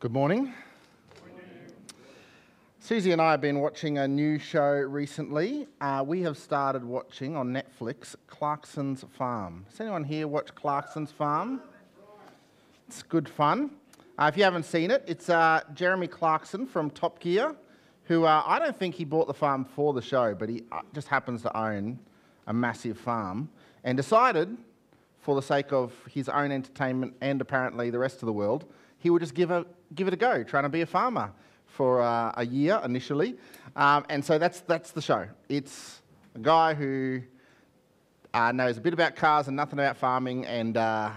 Good morning. Susie and I have been watching a new show recently. Uh, we have started watching on Netflix Clarkson's Farm. Has anyone here watched Clarkson's Farm? It's good fun. Uh, if you haven't seen it, it's uh, Jeremy Clarkson from Top Gear, who uh, I don't think he bought the farm for the show, but he uh, just happens to own a massive farm and decided, for the sake of his own entertainment and apparently the rest of the world, he would just give, a, give it a go, trying to be a farmer for uh, a year initially. Um, and so that's, that's the show. It's a guy who uh, knows a bit about cars and nothing about farming and uh,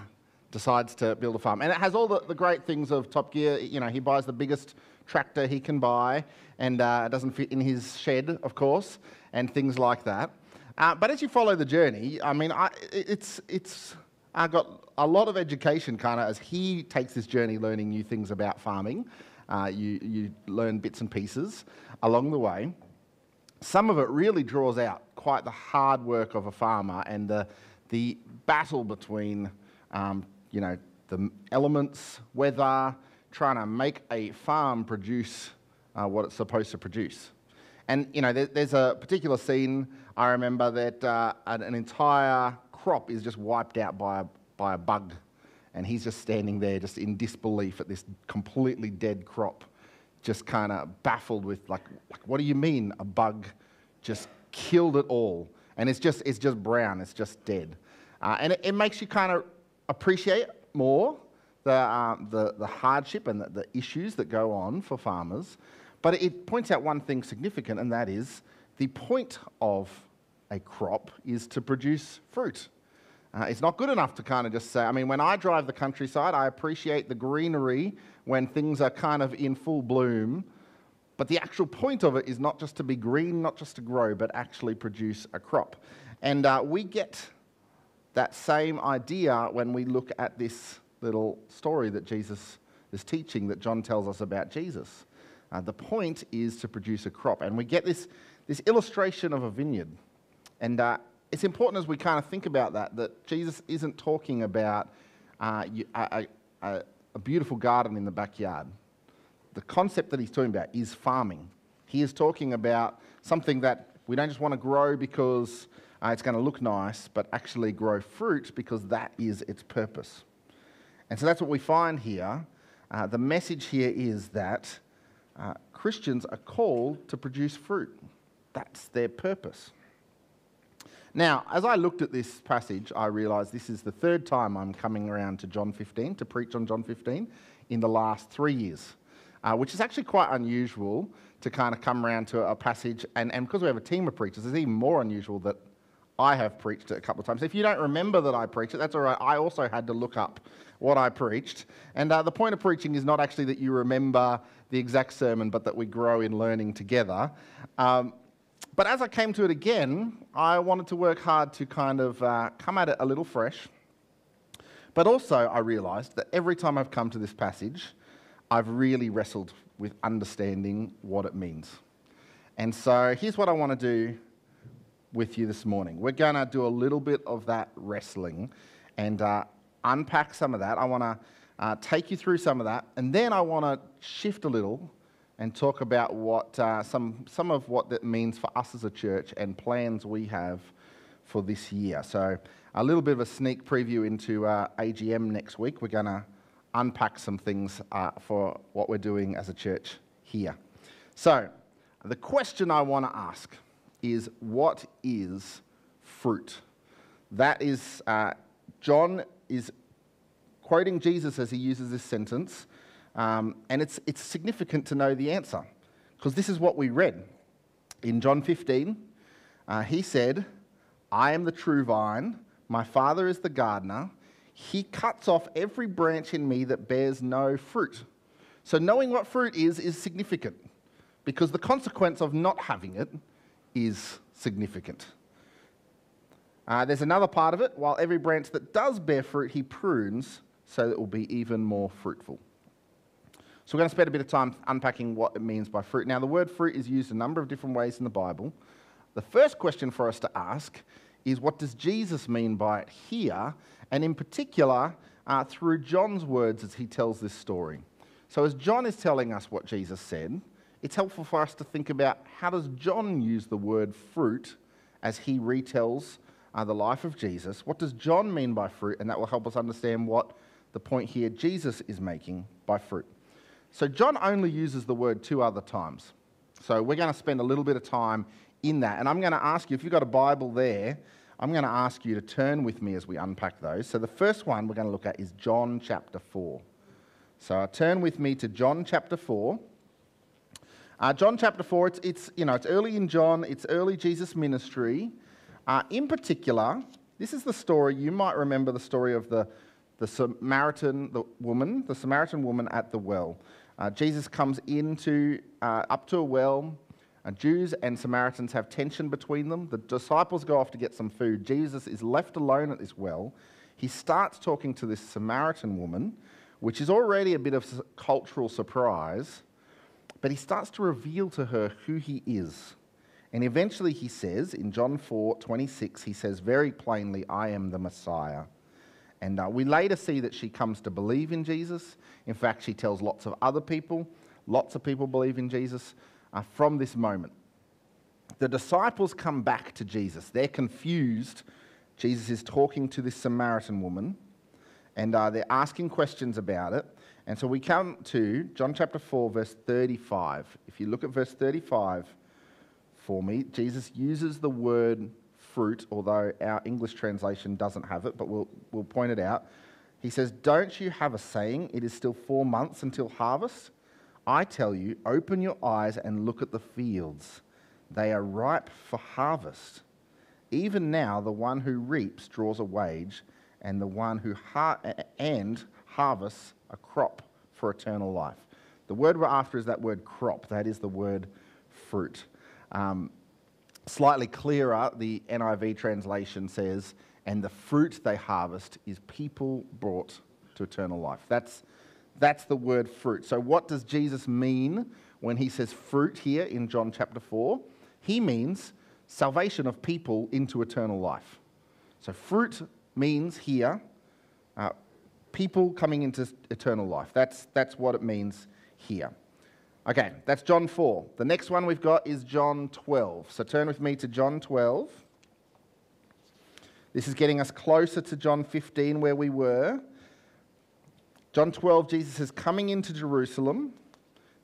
decides to build a farm. And it has all the, the great things of Top Gear. You know, he buys the biggest tractor he can buy and uh, it doesn't fit in his shed, of course, and things like that. Uh, but as you follow the journey, I mean, I, it's, it's I got a lot of education kind of as he takes this journey learning new things about farming. Uh, you, you learn bits and pieces along the way. Some of it really draws out quite the hard work of a farmer and the, the battle between, um, you know, the elements, weather, trying to make a farm produce uh, what it's supposed to produce. And, you know, there, there's a particular scene I remember that uh, an, an entire crop is just wiped out by a, by a bug and he's just standing there, just in disbelief at this completely dead crop, just kind of baffled with, like, like, what do you mean a bug just killed it all? And it's just, it's just brown, it's just dead. Uh, and it, it, makes you kind of appreciate more the, uh, the, the, hardship and the, the issues that go on for farmers. But it points out one thing significant, and that is the point of a crop is to produce fruit. Uh, it's not good enough to kind of just say, I mean, when I drive the countryside, I appreciate the greenery when things are kind of in full bloom. But the actual point of it is not just to be green, not just to grow, but actually produce a crop. And uh, we get that same idea when we look at this little story that Jesus is teaching, that John tells us about Jesus. Uh, the point is to produce a crop. And we get this, this illustration of a vineyard. And uh, it's important as we kind of think about that, that Jesus isn't talking about uh, a, a, a beautiful garden in the backyard. The concept that he's talking about is farming. He is talking about something that we don't just want to grow because uh, it's going to look nice, but actually grow fruit because that is its purpose. And so that's what we find here. Uh, the message here is that uh, Christians are called to produce fruit. That's their purpose. Now, as I looked at this passage, I realised this is the third time I'm coming around to John 15 to preach on John 15 in the last three years, uh, which is actually quite unusual to kind of come around to a passage. And, and because we have a team of preachers, it's even more unusual that I have preached it a couple of times. If you don't remember that I preached it, that's all right. I also had to look up what I preached. And uh, the point of preaching is not actually that you remember the exact sermon, but that we grow in learning together. Um, but as I came to it again, I wanted to work hard to kind of uh, come at it a little fresh. But also, I realized that every time I've come to this passage, I've really wrestled with understanding what it means. And so, here's what I want to do with you this morning. We're going to do a little bit of that wrestling and uh, unpack some of that. I want to uh, take you through some of that, and then I want to shift a little and talk about what uh, some, some of what that means for us as a church and plans we have for this year. So, a little bit of a sneak preview into uh, AGM next week. We're going to unpack some things uh, for what we're doing as a church here. So, the question I want to ask is what is fruit? That is, uh, John is quoting Jesus as he uses this sentence. Um, and it's, it's significant to know the answer because this is what we read. In John 15, uh, he said, I am the true vine, my Father is the gardener. He cuts off every branch in me that bears no fruit. So, knowing what fruit is, is significant because the consequence of not having it is significant. Uh, there's another part of it. While every branch that does bear fruit, he prunes so that it will be even more fruitful. So we're going to spend a bit of time unpacking what it means by fruit. Now, the word fruit is used a number of different ways in the Bible. The first question for us to ask is what does Jesus mean by it here? And in particular, uh, through John's words as he tells this story. So, as John is telling us what Jesus said, it's helpful for us to think about how does John use the word fruit as he retells uh, the life of Jesus. What does John mean by fruit? And that will help us understand what the point here Jesus is making by fruit. So, John only uses the word two other times. So, we're going to spend a little bit of time in that. And I'm going to ask you, if you've got a Bible there, I'm going to ask you to turn with me as we unpack those. So, the first one we're going to look at is John chapter 4. So, turn with me to John chapter 4. Uh, John chapter 4, it's, it's, you know, it's early in John, it's early Jesus' ministry. Uh, in particular, this is the story, you might remember the story of the, the Samaritan the woman, the Samaritan woman at the well. Uh, Jesus comes into, uh, up to a well. Uh, Jews and Samaritans have tension between them. The disciples go off to get some food. Jesus is left alone at this well. He starts talking to this Samaritan woman, which is already a bit of cultural surprise. But he starts to reveal to her who he is. And eventually he says, in John 4 26, he says very plainly, I am the Messiah. And uh, we later see that she comes to believe in Jesus. In fact, she tells lots of other people. Lots of people believe in Jesus uh, from this moment. The disciples come back to Jesus. They're confused. Jesus is talking to this Samaritan woman, and uh, they're asking questions about it. And so we come to John chapter 4, verse 35. If you look at verse 35 for me, Jesus uses the word fruit, although our English translation doesn't have it, but we'll, we'll point it out. He says, Don't you have a saying, it is still four months until harvest? I tell you, open your eyes and look at the fields. They are ripe for harvest. Even now, the one who reaps draws a wage, and the one who har- and harvests a crop for eternal life. The word we're after is that word crop, that is the word fruit. Um, slightly clearer, the NIV translation says, and the fruit they harvest is people brought to eternal life. That's, that's the word fruit. So, what does Jesus mean when he says fruit here in John chapter 4? He means salvation of people into eternal life. So, fruit means here uh, people coming into eternal life. That's, that's what it means here. Okay, that's John 4. The next one we've got is John 12. So turn with me to John 12. This is getting us closer to John 15, where we were. John 12, Jesus is coming into Jerusalem.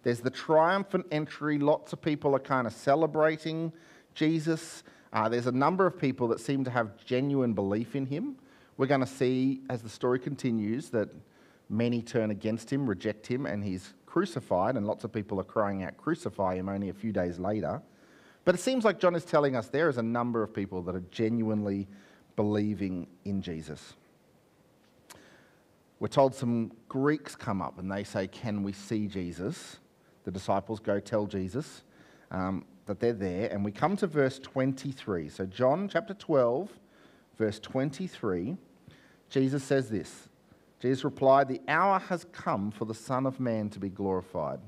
There's the triumphant entry. Lots of people are kind of celebrating Jesus. Uh, there's a number of people that seem to have genuine belief in him. We're going to see as the story continues that many turn against him, reject him, and he's crucified, and lots of people are crying out, Crucify him, only a few days later. But it seems like John is telling us there is a number of people that are genuinely believing in Jesus. We're told some Greeks come up and they say, Can we see Jesus? The disciples go tell Jesus um, that they're there. And we come to verse 23. So, John chapter 12, verse 23. Jesus says this Jesus replied, The hour has come for the Son of Man to be glorified.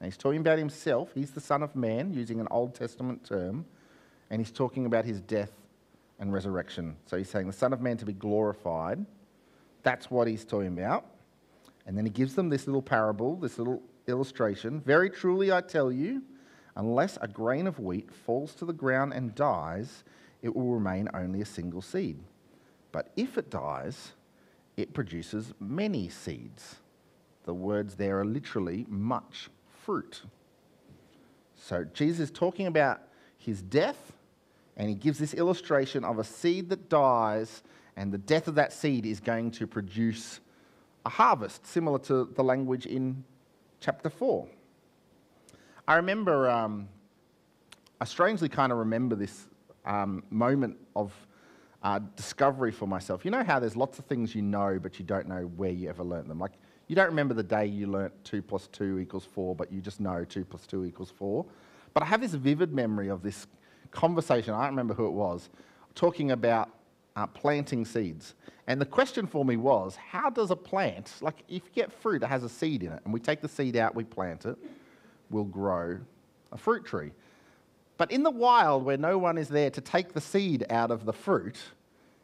And he's talking about himself. He's the Son of Man, using an Old Testament term. And he's talking about his death and resurrection. So he's saying the Son of Man to be glorified. That's what he's talking about. And then he gives them this little parable, this little illustration. Very truly, I tell you, unless a grain of wheat falls to the ground and dies, it will remain only a single seed. But if it dies, it produces many seeds. The words there are literally much fruit. So Jesus is talking about his death, and he gives this illustration of a seed that dies, and the death of that seed is going to produce a harvest, similar to the language in chapter 4. I remember, um, I strangely kind of remember this um, moment of uh, discovery for myself. You know how there's lots of things you know, but you don't know where you ever learnt them. Like, you don't remember the day you learnt 2 plus 2 equals 4, but you just know 2 plus 2 equals 4. But I have this vivid memory of this conversation, I don't remember who it was, talking about uh, planting seeds. And the question for me was how does a plant, like if you get fruit that has a seed in it, and we take the seed out, we plant it, we'll grow a fruit tree. But in the wild, where no one is there to take the seed out of the fruit,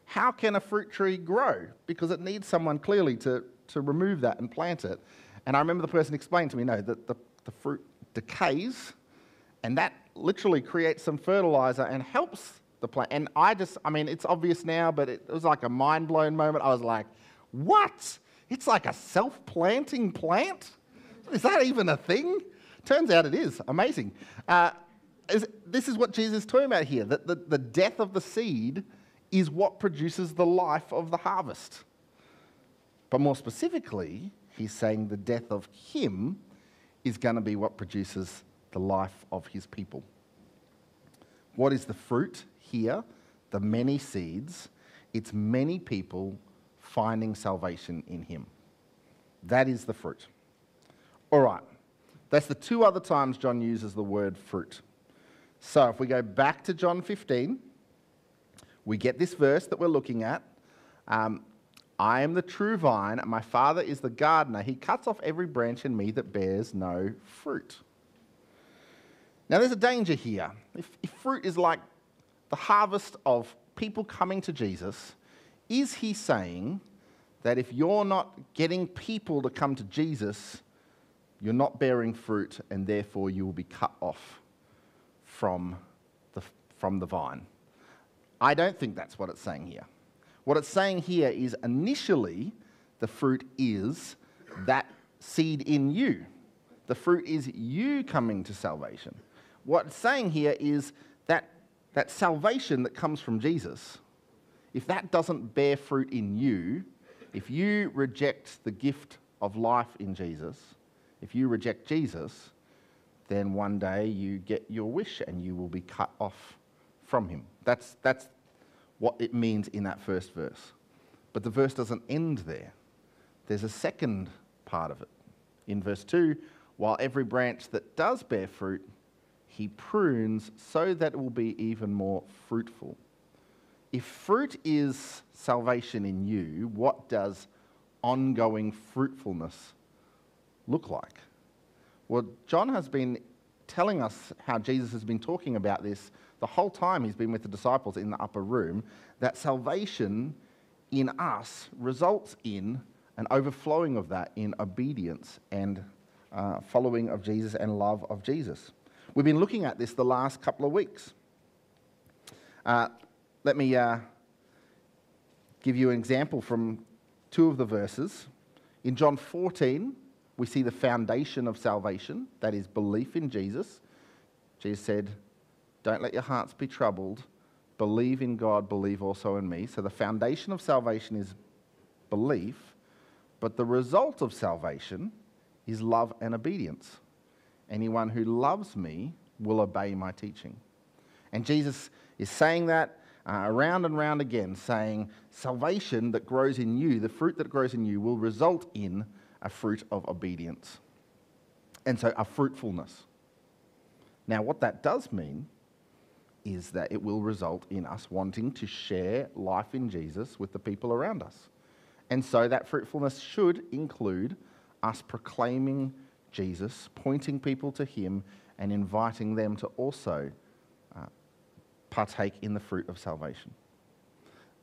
how can a fruit tree grow? Because it needs someone clearly to, to remove that and plant it. And I remember the person explained to me, no, that the, the fruit decays and that literally creates some fertilizer and helps the plant. And I just, I mean, it's obvious now, but it was like a mind blown moment. I was like, what? It's like a self planting plant? Is that even a thing? Turns out it is. Amazing. Uh, is, this is what Jesus is talking about here that the, the death of the seed is what produces the life of the harvest. But more specifically, he's saying the death of him is going to be what produces the life of his people. What is the fruit here? The many seeds. It's many people finding salvation in him. That is the fruit. All right. That's the two other times John uses the word fruit. So if we go back to John 15, we get this verse that we're looking at. Um, I am the true vine, and my Father is the gardener. He cuts off every branch in me that bears no fruit. Now, there's a danger here. If, if fruit is like the harvest of people coming to Jesus, is he saying that if you're not getting people to come to Jesus, you're not bearing fruit and therefore you will be cut off from the, from the vine? I don't think that's what it's saying here. What it's saying here is initially the fruit is that seed in you. The fruit is you coming to salvation. What it's saying here is that, that salvation that comes from Jesus, if that doesn't bear fruit in you, if you reject the gift of life in Jesus, if you reject Jesus, then one day you get your wish and you will be cut off from him. That's, that's what it means in that first verse. But the verse doesn't end there. There's a second part of it. In verse 2, while every branch that does bear fruit, he prunes so that it will be even more fruitful. If fruit is salvation in you, what does ongoing fruitfulness look like? Well, John has been telling us how Jesus has been talking about this the whole time he's been with the disciples in the upper room, that salvation in us results in an overflowing of that in obedience and uh, following of Jesus and love of Jesus. We've been looking at this the last couple of weeks. Uh, let me uh, give you an example from two of the verses. In John 14, we see the foundation of salvation, that is belief in Jesus. Jesus said, don't let your hearts be troubled. Believe in God, believe also in me. So the foundation of salvation is belief, but the result of salvation is love and obedience. Anyone who loves me will obey my teaching. And Jesus is saying that uh, around and round again, saying, Salvation that grows in you, the fruit that grows in you, will result in a fruit of obedience. And so a fruitfulness. Now, what that does mean is that it will result in us wanting to share life in Jesus with the people around us. And so that fruitfulness should include us proclaiming Jesus, pointing people to Him, and inviting them to also uh, partake in the fruit of salvation.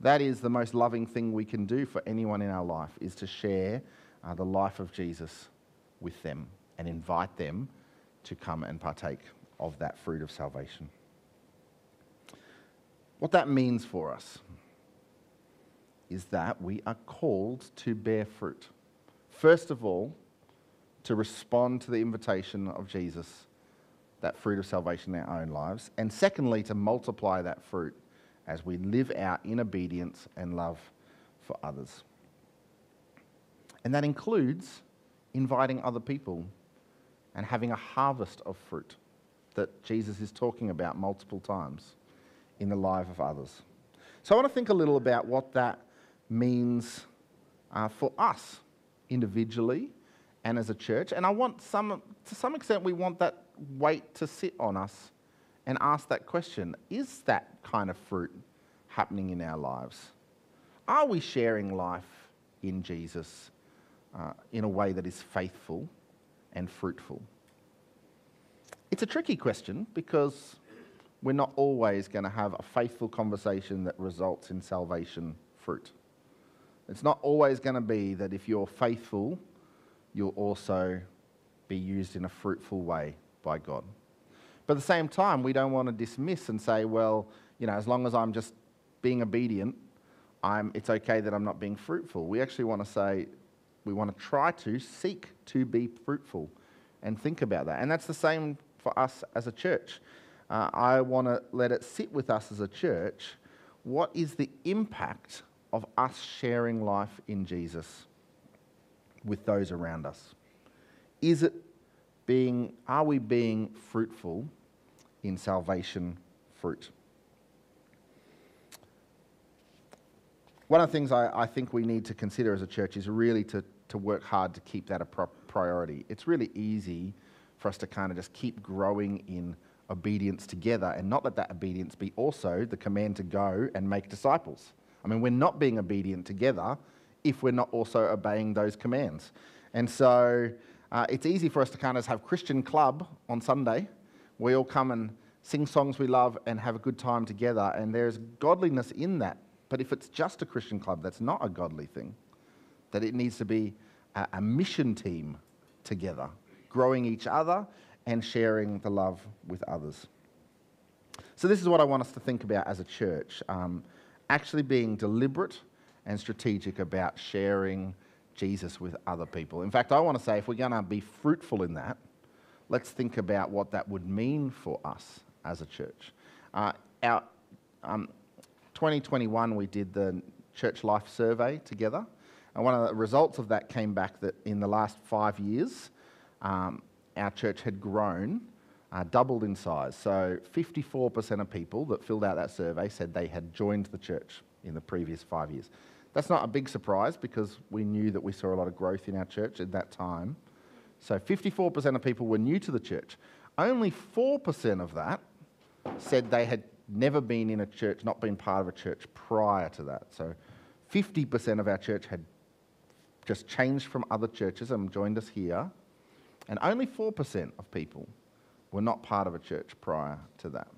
That is the most loving thing we can do for anyone in our life, is to share uh, the life of Jesus with them and invite them to come and partake of that fruit of salvation. What that means for us is that we are called to bear fruit. First of all, to respond to the invitation of Jesus, that fruit of salvation in our own lives. And secondly, to multiply that fruit as we live out in obedience and love for others. And that includes inviting other people and having a harvest of fruit that Jesus is talking about multiple times in the life of others. So I want to think a little about what that means uh, for us individually and as a church. And I want some, to some extent, we want that weight to sit on us and ask that question Is that kind of fruit happening in our lives? Are we sharing life in Jesus uh, in a way that is faithful and fruitful? It's a tricky question because we're not always going to have a faithful conversation that results in salvation fruit. It's not always going to be that if you're faithful, you'll also be used in a fruitful way by God. But at the same time, we don't want to dismiss and say, well, you know, as long as I'm just being obedient, I'm, it's okay that I'm not being fruitful. We actually want to say, we want to try to seek to be fruitful and think about that. And that's the same for us as a church. Uh, I want to let it sit with us as a church. What is the impact of us sharing life in Jesus with those around us? Is it being, are we being fruitful in salvation fruit? One of the things I, I, think we need to consider as a church is really to, to work hard to keep that a priority. It's really easy for us to kind of just keep growing in obedience together and not let that obedience be also the command to go and make disciples. I mean, we're not being obedient together if we're not also obeying those commands. And so uh, it's easy for us to kind of have Christian club on Sunday. We all come and sing songs we love and have a good time together, and there's godliness in that. But if it's just a Christian club, that's not a godly thing. That it needs to be a, a mission team together, growing each other and sharing the love with others. So, this is what I want us to think about as a church um, actually being deliberate and strategic about sharing Jesus with other people. In fact, I want to say if we're going to be fruitful in that, let's think about what that would mean for us as a church. Uh, our, um, 2021, we did the church life survey together. And one of the results of that came back that in the last five years, um, our church had grown, uh, doubled in size. So 54% of people that filled out that survey said they had joined the church in the previous five years. That's not a big surprise because we knew that we saw a lot of growth in our church at that time. So 54% of people were new to the church. Only 4% of that said they had never been in a church, not been part of a church prior to that. So 50% of our church had just changed from other churches and joined us here. And only 4% of people were not part of a church prior to that.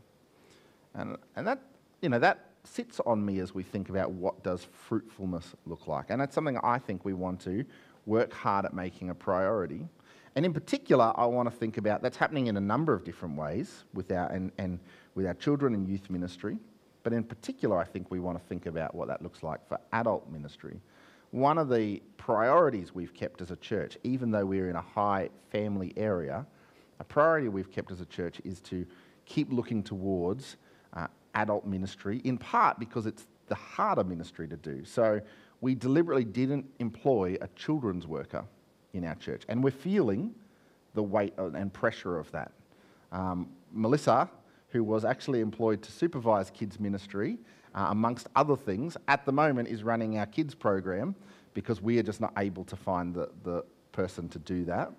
And, and that, you know, that sits on me as we think about what does fruitfulness look like. And that's something I think we want to work hard at making a priority. And in particular, I want to think about that's happening in a number of different ways with our, and, and with our children and youth ministry. But in particular, I think we want to think about what that looks like for adult ministry. One of the priorities we've kept as a church, even though we're in a high family area, a priority we've kept as a church is to keep looking towards uh, adult ministry, in part because it's the harder ministry to do. So we deliberately didn't employ a children's worker in our church, and we're feeling the weight and pressure of that. Um, Melissa who was actually employed to supervise kids' ministry, uh, amongst other things, at the moment is running our kids' program because we are just not able to find the, the person to do that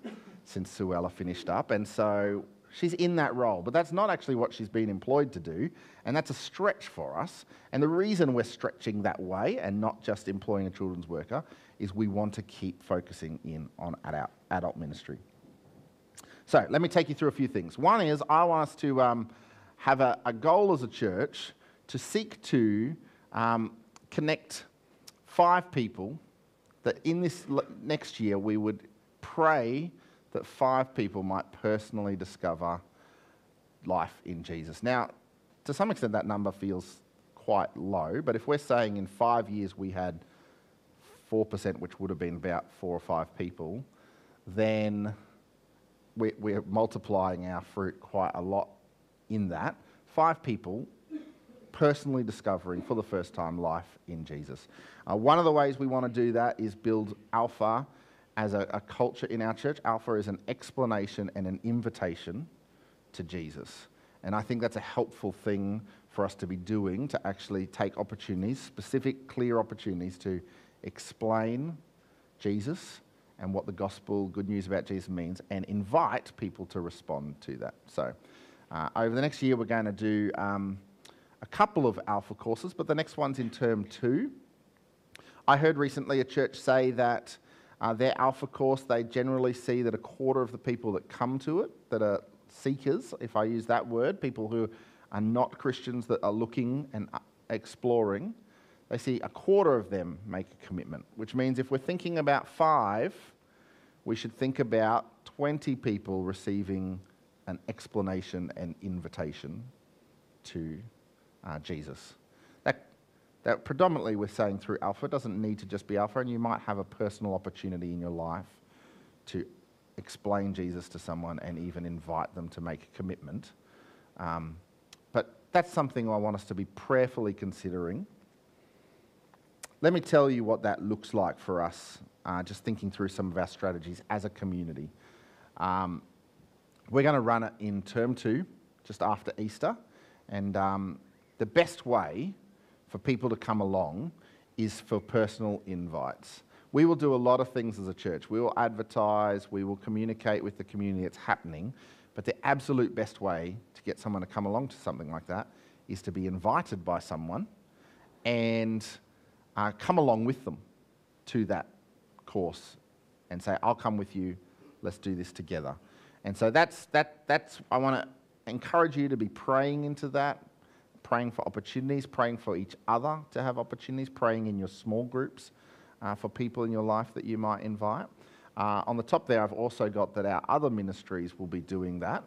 since Suella finished up. And so she's in that role, but that's not actually what she's been employed to do, and that's a stretch for us. And the reason we're stretching that way and not just employing a children's worker is we want to keep focusing in on adult, adult ministry. So let me take you through a few things. One is I want us to um, have a, a goal as a church to seek to um, connect five people that in this next year we would pray that five people might personally discover life in Jesus. Now, to some extent, that number feels quite low, but if we're saying in five years we had 4%, which would have been about four or five people, then we're multiplying our fruit quite a lot in that. Five people personally discovering for the first time life in Jesus. Uh, one of the ways we want to do that is build Alpha as a, a culture in our church. Alpha is an explanation and an invitation to Jesus. And I think that's a helpful thing for us to be doing to actually take opportunities, specific, clear opportunities to explain Jesus and what the gospel, good news about Jesus means, and invite people to respond to that. So, uh, over the next year, we're going to do um, a couple of Alpha courses, but the next one's in term two. I heard recently a church say that uh, their Alpha course, they generally see that a quarter of the people that come to it, that are seekers, if I use that word, people who are not Christians that are looking and uh, exploring, they see a quarter of them make a commitment, which means if we're thinking about five, we should think about 20 people receiving an explanation and invitation to uh, Jesus. That, that predominantly we're saying through Alpha doesn't need to just be Alpha, and you might have a personal opportunity in your life to explain Jesus to someone and even invite them to make a commitment. Um, but that's something I want us to be prayerfully considering. Let me tell you what that looks like for us, uh, just thinking through some of our strategies as a community. Um, we're going to run it in term two, just after Easter. And um, the best way for people to come along is for personal invites. We will do a lot of things as a church. We will advertise, we will communicate with the community it's happening. But the absolute best way to get someone to come along to something like that is to be invited by someone and uh, come along with them to that course and say, I'll come with you, let's do this together. And so that's, that, that's I want to encourage you to be praying into that, praying for opportunities, praying for each other to have opportunities, praying in your small groups uh, for people in your life that you might invite. Uh, on the top there, I've also got that our other ministries will be doing that.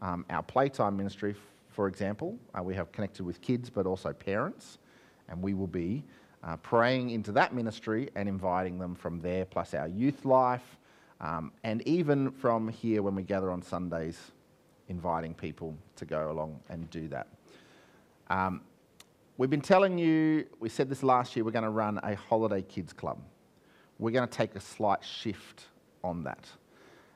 Um, our playtime ministry, for example, uh, we have connected with kids but also parents, and we will be uh, praying into that ministry and inviting them from there, plus our youth life, um, and even from here when we gather on Sundays, inviting people to go along and do that. Um, we've been telling you, we said this last year, we're going to run a holiday kids club. We're going to take a slight shift on that.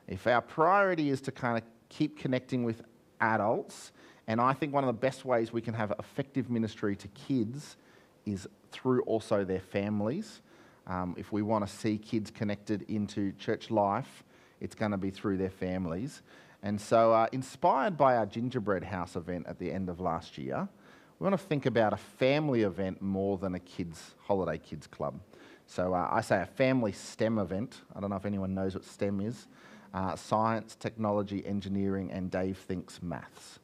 If our priority is to kind of keep connecting with adults, and I think one of the best ways we can have effective ministry to kids is through also their families. Um, if we want to see kids connected into church life, it's going to be through their families. And so, uh, inspired by our gingerbread house event at the end of last year, we want to think about a family event more than a kids holiday kids club. So uh, I say a family STEM event. I don't know if anyone knows what STEM is. Uh, science, technology, engineering, and Dave thinks maths.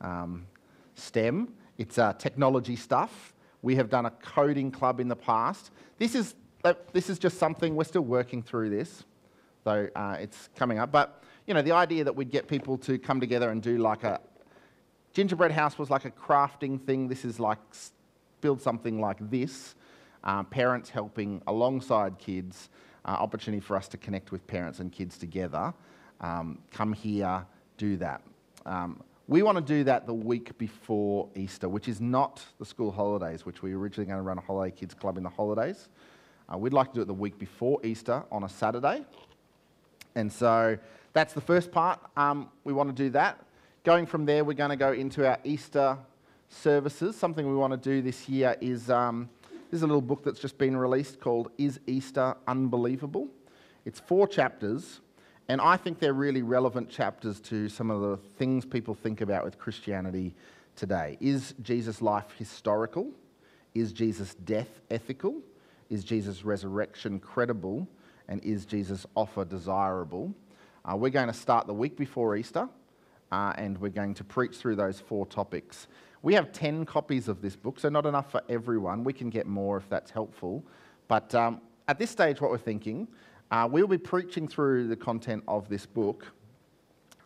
Um, STEM, it's uh, technology stuff. We have done a coding club in the past. This is this is just something, we're still working through this, though uh, it's coming up. But, you know, the idea that we'd get people to come together and do like a, gingerbread house was like a crafting thing. This is like, build something like this. Uh, parents helping alongside kids, uh, opportunity for us to connect with parents and kids together. Um, come here, do that. Um, we want to do that the week before Easter, which is not the school holidays, which we were originally going to run a holiday kids club in the holidays. Uh, we'd like to do it the week before Easter on a Saturday. And so that's the first part. Um, we want to do that. Going from there, we're going to go into our Easter services. Something we want to do this year is um, there's a little book that's just been released called Is Easter Unbelievable? It's four chapters, and I think they're really relevant chapters to some of the things people think about with Christianity today. Is Jesus' life historical? Is Jesus' death ethical? Is Jesus' resurrection credible? And is Jesus' offer desirable? Uh, we're going to start the week before Easter uh, and we're going to preach through those four topics. We have 10 copies of this book, so not enough for everyone. We can get more if that's helpful. But um, at this stage, what we're thinking, uh, we'll be preaching through the content of this book.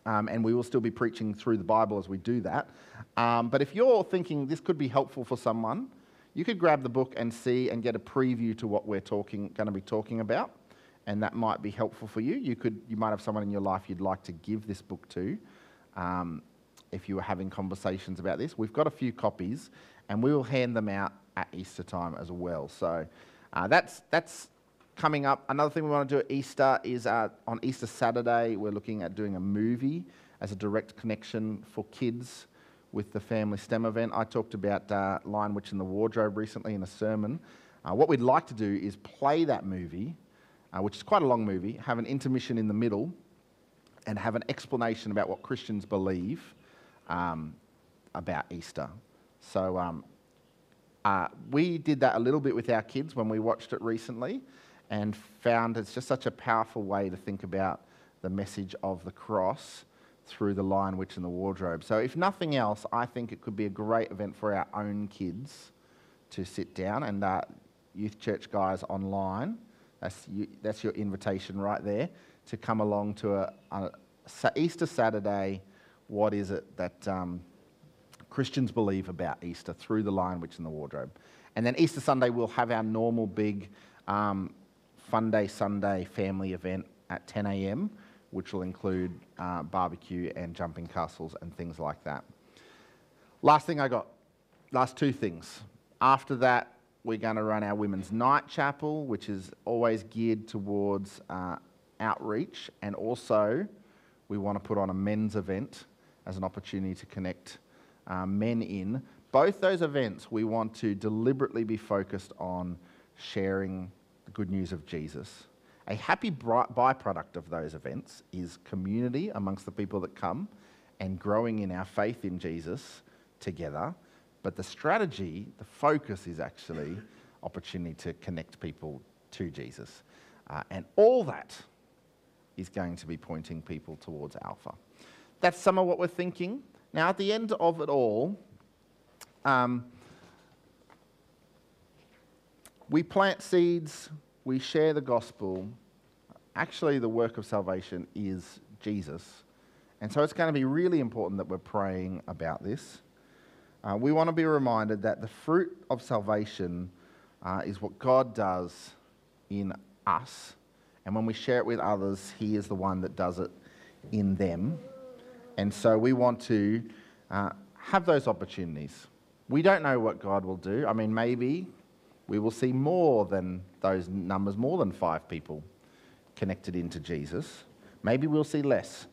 Um, and we will still be preaching through the Bible as we do that. Um, but if you're thinking this could be helpful for someone, you could grab the book and see and get a preview to what we're talking, going to be talking about, and that might be helpful for you. You could, you might have someone in your life you'd like to give this book to. Um, if you were having conversations about this, we've got a few copies, and we will hand them out at Easter time as well. So uh, that's that's coming up. Another thing we want to do at Easter is uh, on Easter Saturday, we're looking at doing a movie as a direct connection for kids with the family STEM event. I talked about uh, Lion Witch in the Wardrobe recently in a sermon. Uh, what we'd like to do is play that movie, uh, which is quite a long movie, have an intermission in the middle, and have an explanation about what Christians believe um, about Easter. So um, uh, we did that a little bit with our kids when we watched it recently and found it's just such a powerful way to think about the message of the cross through The Lion, Witch, and the Wardrobe. So, if nothing else, I think it could be a great event for our own kids to sit down and uh, youth church guys online That's, you, that's your invitation right there to come along to a, a Easter Saturday. What is it that um, Christians believe about Easter through the Lion, Witch, and the Wardrobe? And then Easter Sunday, we'll have our normal big um, Fun Day Sunday family event at 10 a.m., which will include uh, barbecue and jumping castles and things like that. Last thing I got, last two things. After that, we're going to run our women's night chapel, which is always geared towards uh, outreach, and also we want to put on a men's event as an opportunity to connect uh, men in. Both those events, we want to deliberately be focused on sharing the good news of Jesus. A happy byproduct of those events is community amongst the people that come and growing in our faith in Jesus together. But the strategy, the focus is actually opportunity to connect people to Jesus. Uh, and all that is going to be pointing people towards Alpha. That's some of what we're thinking. Now, at the end of it all, um, we plant seeds, we share the gospel. Actually, the work of salvation is Jesus. And so it's going to be really important that we're praying about this. Uh, we want to be reminded that the fruit of salvation uh, is what God does in us. And when we share it with others, He is the one that does it in them. And so we want to uh, have those opportunities. We don't know what God will do. I mean, maybe we will see more than those numbers, more than five people connected into Jesus. Maybe we'll see less.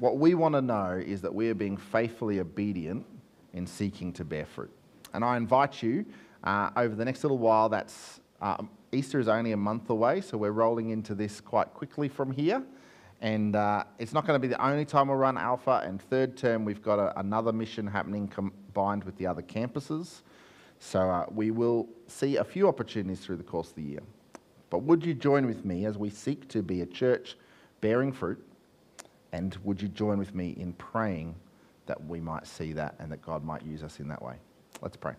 What we want to know is that we are being faithfully obedient in seeking to bear fruit. And I invite you uh, over the next little while, that's uh, Easter is only a month away, so we're rolling into this quite quickly from here. And uh, it's not going to be the only time we'll run Alpha. And third term, we've got a, another mission happening combined with the other campuses. So uh, we will see a few opportunities through the course of the year. But would you join with me as we seek to be a church bearing fruit? And would you join with me in praying that we might see that and that God might use us in that way. Let's pray.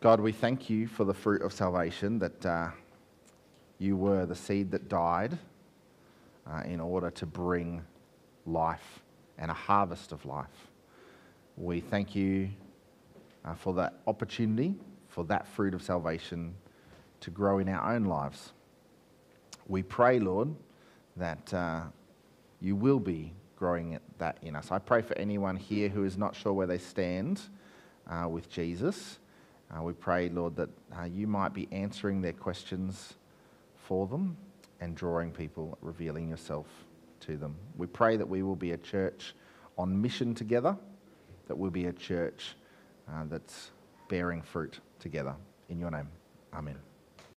God, we thank you for the fruit of salvation that uh, you were the seed that died uh, in order to bring life and a harvest of life. We thank you uh, for that opportunity, for that fruit of salvation to grow in our own lives. We pray, Lord, that uh, you will be growing that in us. I pray for anyone here who is not sure where they stand uh, with Jesus. Uh, we pray, Lord, that uh, you might be answering their questions for them and drawing people, revealing yourself to them. We pray that we will be a church on mission together, that we'll be a church uh, that's bearing fruit together. In your name, amen.